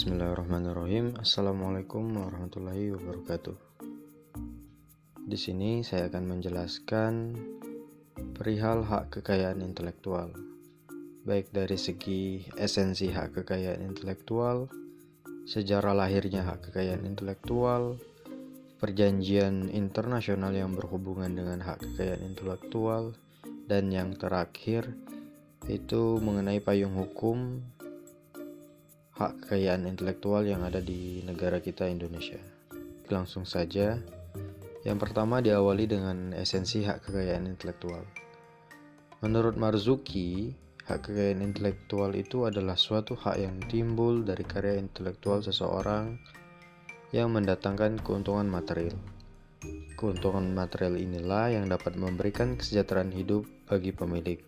Bismillahirrahmanirrahim. Assalamualaikum warahmatullahi wabarakatuh. Di sini saya akan menjelaskan perihal hak kekayaan intelektual, baik dari segi esensi hak kekayaan intelektual, sejarah lahirnya hak kekayaan intelektual, perjanjian internasional yang berhubungan dengan hak kekayaan intelektual, dan yang terakhir itu mengenai payung hukum hak kekayaan intelektual yang ada di negara kita Indonesia. Langsung saja, yang pertama diawali dengan esensi hak kekayaan intelektual. Menurut Marzuki, hak kekayaan intelektual itu adalah suatu hak yang timbul dari karya intelektual seseorang yang mendatangkan keuntungan material. Keuntungan material inilah yang dapat memberikan kesejahteraan hidup bagi pemilik.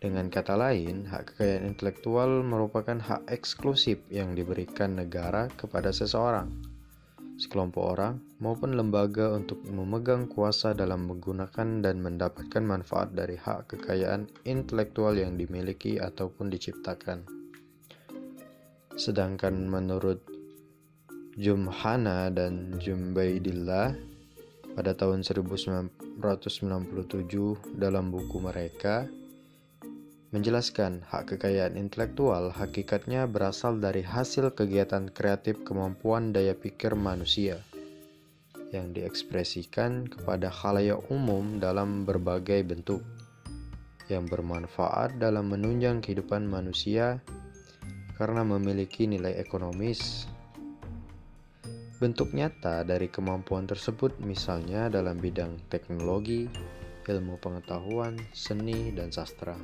Dengan kata lain, hak kekayaan intelektual merupakan hak eksklusif yang diberikan negara kepada seseorang, sekelompok orang, maupun lembaga untuk memegang kuasa dalam menggunakan dan mendapatkan manfaat dari hak kekayaan intelektual yang dimiliki ataupun diciptakan. Sedangkan menurut Jumhana dan Jumbaidillah pada tahun 1997 dalam buku mereka, menjelaskan hak kekayaan intelektual hakikatnya berasal dari hasil kegiatan kreatif kemampuan daya pikir manusia yang diekspresikan kepada khalayak umum dalam berbagai bentuk yang bermanfaat dalam menunjang kehidupan manusia karena memiliki nilai ekonomis. Bentuk nyata dari kemampuan tersebut misalnya dalam bidang teknologi, ilmu pengetahuan, seni, dan sastra.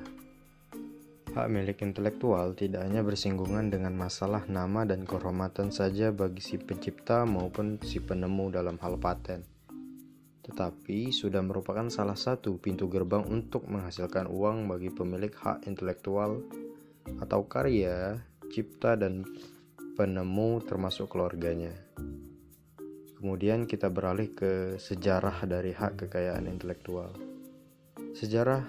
Hak milik intelektual tidak hanya bersinggungan dengan masalah nama dan kehormatan saja bagi si pencipta maupun si penemu dalam hal paten, tetapi sudah merupakan salah satu pintu gerbang untuk menghasilkan uang bagi pemilik hak intelektual atau karya, cipta, dan penemu termasuk keluarganya. Kemudian kita beralih ke sejarah dari hak kekayaan intelektual. Sejarah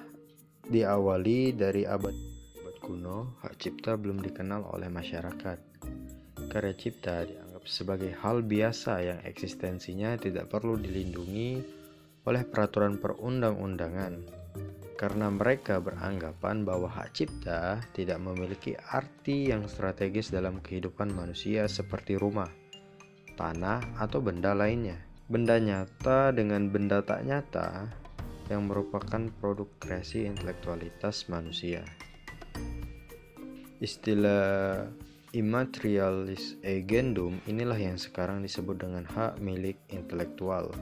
diawali dari abad kuno, hak cipta belum dikenal oleh masyarakat. Karya cipta dianggap sebagai hal biasa yang eksistensinya tidak perlu dilindungi oleh peraturan perundang-undangan, karena mereka beranggapan bahwa hak cipta tidak memiliki arti yang strategis dalam kehidupan manusia seperti rumah, tanah, atau benda lainnya. Benda nyata dengan benda tak nyata yang merupakan produk kreasi intelektualitas manusia. Istilah immaterialis agendum inilah yang sekarang disebut dengan hak milik intelektual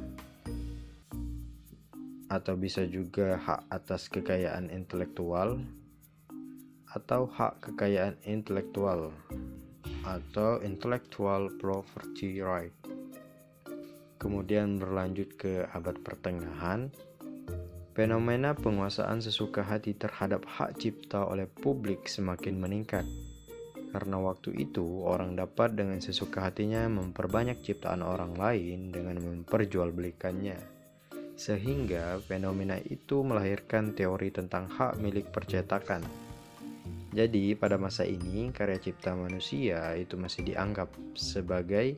atau bisa juga hak atas kekayaan intelektual atau hak kekayaan intelektual atau intellectual property right. Kemudian berlanjut ke abad pertengahan Fenomena penguasaan sesuka hati terhadap hak cipta oleh publik semakin meningkat. Karena waktu itu, orang dapat dengan sesuka hatinya memperbanyak ciptaan orang lain dengan memperjualbelikannya. Sehingga fenomena itu melahirkan teori tentang hak milik percetakan. Jadi, pada masa ini, karya cipta manusia itu masih dianggap sebagai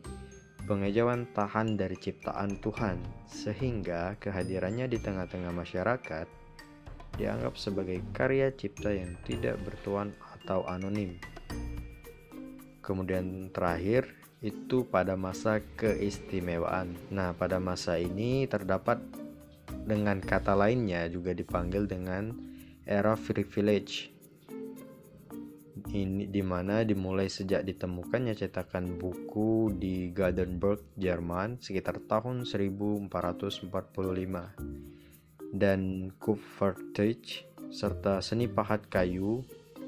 pengejauhan tahan dari ciptaan Tuhan, sehingga kehadirannya di tengah-tengah masyarakat dianggap sebagai karya cipta yang tidak bertuan atau anonim. Kemudian terakhir itu pada masa keistimewaan. Nah, pada masa ini terdapat dengan kata lainnya juga dipanggil dengan era privilege ini di mana dimulai sejak ditemukannya cetakan buku di Gardenberg, Jerman sekitar tahun 1445 dan Kupfertisch serta seni pahat kayu.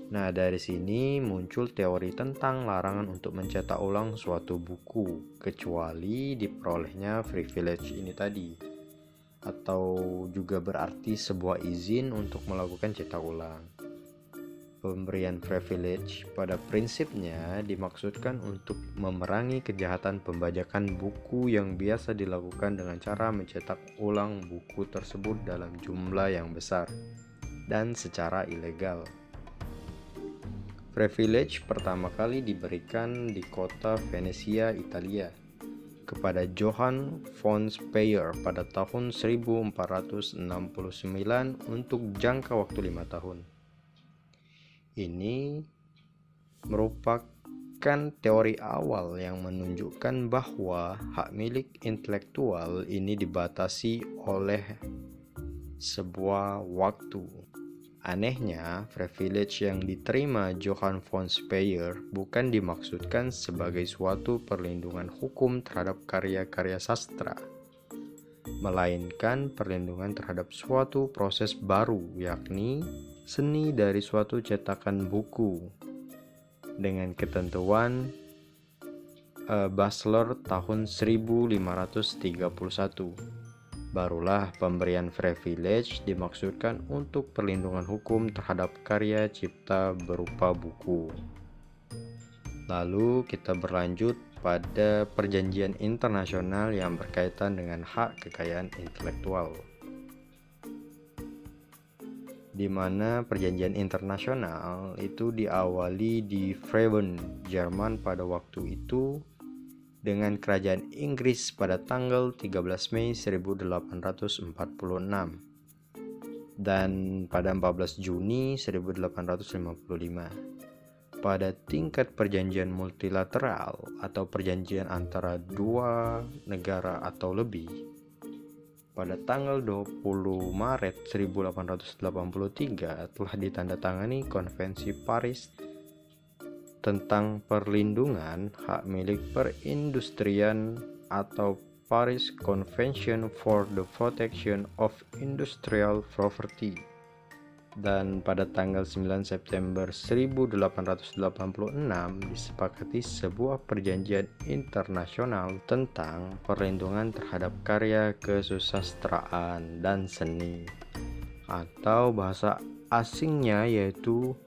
Nah, dari sini muncul teori tentang larangan untuk mencetak ulang suatu buku kecuali diperolehnya privilege ini tadi atau juga berarti sebuah izin untuk melakukan cetak ulang. Pemberian privilege pada prinsipnya dimaksudkan untuk memerangi kejahatan pembajakan buku yang biasa dilakukan dengan cara mencetak ulang buku tersebut dalam jumlah yang besar dan secara ilegal. Privilege pertama kali diberikan di kota Venesia, Italia kepada Johann von Speyer pada tahun 1469 untuk jangka waktu lima tahun. Ini merupakan teori awal yang menunjukkan bahwa hak milik intelektual ini dibatasi oleh sebuah waktu. Anehnya, privilege yang diterima Johann von Speyer bukan dimaksudkan sebagai suatu perlindungan hukum terhadap karya-karya sastra, melainkan perlindungan terhadap suatu proses baru, yakni seni dari suatu cetakan buku dengan ketentuan uh, Basler tahun 1531 barulah pemberian privilege dimaksudkan untuk perlindungan hukum terhadap karya cipta berupa buku. Lalu kita berlanjut pada perjanjian internasional yang berkaitan dengan hak kekayaan intelektual. Di mana perjanjian internasional itu diawali di Freiburg, Jerman pada waktu itu dengan kerajaan Inggris pada tanggal 13 Mei 1846 dan pada 14 Juni 1855 pada tingkat perjanjian multilateral atau perjanjian antara dua negara atau lebih pada tanggal 20 Maret 1883 telah ditandatangani Konvensi Paris tentang perlindungan hak milik perindustrian atau Paris Convention for the Protection of Industrial Property dan pada tanggal 9 September 1886 disepakati sebuah perjanjian internasional tentang perlindungan terhadap karya kesusastraan dan seni atau bahasa asingnya yaitu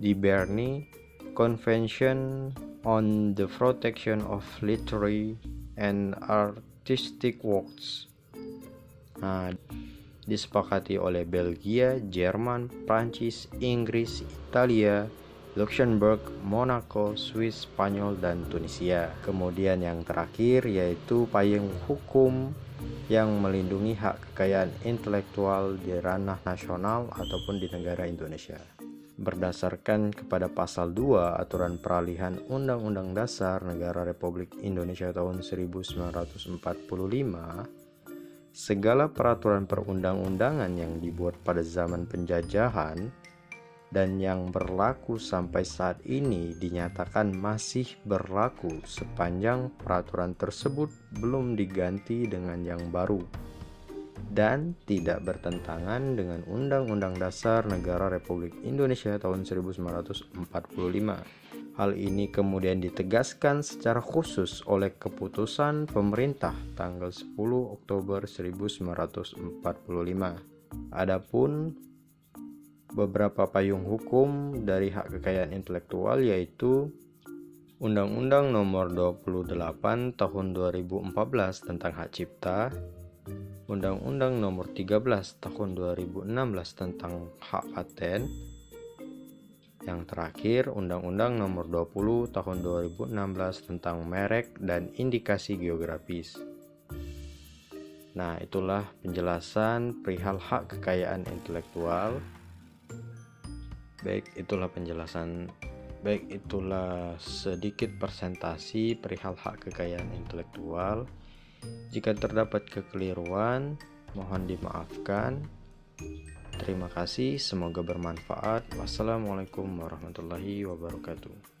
di Berne Convention on the Protection of Literary and Artistic Works. Nah, disepakati oleh Belgia, Jerman, Prancis, Inggris, Italia, Luxembourg, Monaco, Swiss, Spanyol, dan Tunisia. Kemudian yang terakhir yaitu payung hukum yang melindungi hak kekayaan intelektual di ranah nasional ataupun di negara Indonesia berdasarkan kepada pasal 2 aturan peralihan Undang-Undang Dasar Negara Republik Indonesia tahun 1945 segala peraturan perundang-undangan yang dibuat pada zaman penjajahan dan yang berlaku sampai saat ini dinyatakan masih berlaku sepanjang peraturan tersebut belum diganti dengan yang baru dan tidak bertentangan dengan Undang-Undang Dasar Negara Republik Indonesia tahun 1945. Hal ini kemudian ditegaskan secara khusus oleh keputusan pemerintah tanggal 10 Oktober 1945. Adapun beberapa payung hukum dari hak kekayaan intelektual yaitu Undang-Undang Nomor 28 Tahun 2014 tentang Hak Cipta, Undang-Undang Nomor 13 Tahun 2016 tentang Hak Paten. Yang terakhir, Undang-Undang Nomor 20 Tahun 2016 tentang merek dan indikasi geografis. Nah, itulah penjelasan perihal hak kekayaan intelektual. Baik, itulah penjelasan baik itulah sedikit presentasi perihal hak kekayaan intelektual. Jika terdapat kekeliruan, mohon dimaafkan. Terima kasih, semoga bermanfaat. Wassalamualaikum warahmatullahi wabarakatuh.